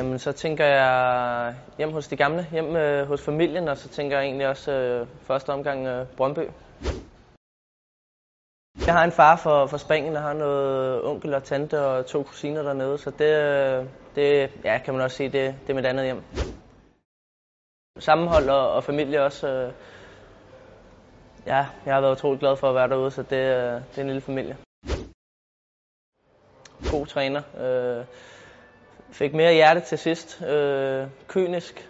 Jamen, så tænker jeg hjem hos de gamle, hjem øh, hos familien, og så tænker jeg egentlig også øh, første omgang øh, Brøndby. Jeg har en far for, for Spanien, der har noget onkel og tante og to kusiner dernede, så det, øh, det ja, kan man også sige, det, det er mit andet hjem. Sammenhold og, og familie også. Øh, ja, jeg har været utrolig glad for at være derude, så det, øh, det er en lille familie. God træner. Øh, fik mere hjerte til sidst. Øh, kynisk,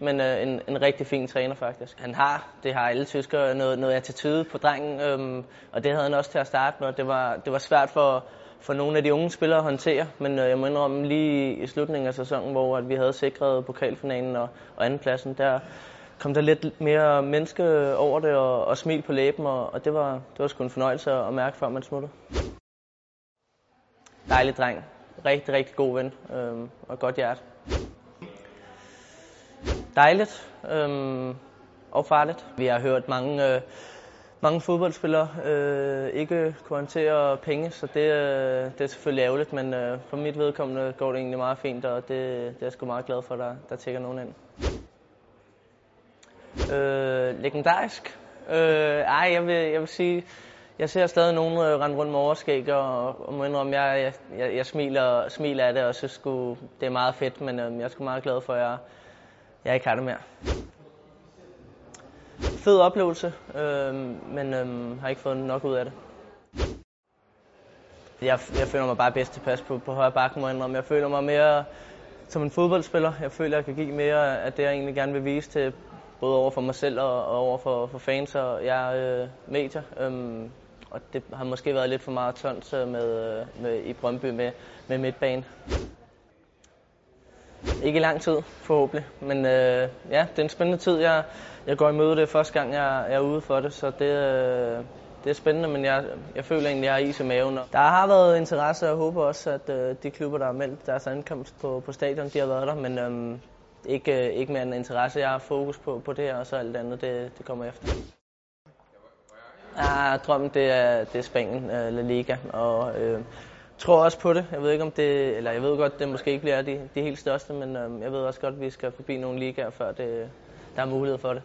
men øh, en, en rigtig fin træner faktisk. Han har, det har alle tyskere, noget, noget attitude på drengen, øh, og det havde han også til at starte med. Det var, det var svært for, for nogle af de unge spillere at håndtere, men øh, jeg må indrømme lige i slutningen af sæsonen, hvor at vi havde sikret pokalfinalen og, og andenpladsen, der kom der lidt mere menneske over det og, og smil på læben, og, og det, var, det var sgu en fornøjelse at mærke, før man smuttede. Dejlig dreng. Rigtig, rigtig god ven øh, og godt hjerte. Dejligt øh, og farligt. Vi har hørt mange, øh, mange fodboldspillere øh, ikke kunne håndtere penge, så det, øh, det er selvfølgelig ærgerligt, men øh, for mit vedkommende går det egentlig meget fint, og det, det er jeg sgu meget glad for, at der, der tækker nogen ind. Øh, legendarisk? Øh, ej, jeg vil, jeg vil sige, jeg ser stadig nogen øh, rende rundt med overskæg, og, og må indrømme, jeg, jeg, jeg, jeg smiler, smiler af det, og synes sgu, det er meget fedt, men øh, jeg er sgu meget glad for, at jeg, jeg ikke har det mere. Fed oplevelse, øh, men øh, har ikke fået nok ud af det. Jeg, jeg føler mig bare bedst tilpas på, på højre bakken, må jeg indrømme. Jeg føler mig mere som en fodboldspiller. Jeg føler, jeg kan give mere af det, jeg egentlig gerne vil vise til både over for mig selv og, og over for, for fans og jeg øh, medier. Øhm, og det har måske været lidt for meget tons øh, med, øh, med, i Brøndby med, med midtbanen. Ikke i lang tid, forhåbentlig. Men øh, ja, det er en spændende tid. Jeg, jeg går i møde det første gang, jeg, jeg er ude for det, så det, øh, det er spændende, men jeg, jeg føler egentlig, at jeg har is i maven. Der har været interesse, og jeg håber også, at øh, de klubber, der har meldt deres ankomst på, på stadion, de har været der, men øh, ikke, ikke mere en interesse. Jeg har fokus på, på det her, og så alt andet, det, det kommer efter. Ja, drømmen det er, det er Spanien, øh, La Liga, og øh, tror også på det. Jeg ved ikke om det, eller jeg ved godt, det måske ikke bliver de, de helt største, men øh, jeg ved også godt, at vi skal forbi nogle ligaer, før det, der er mulighed for det.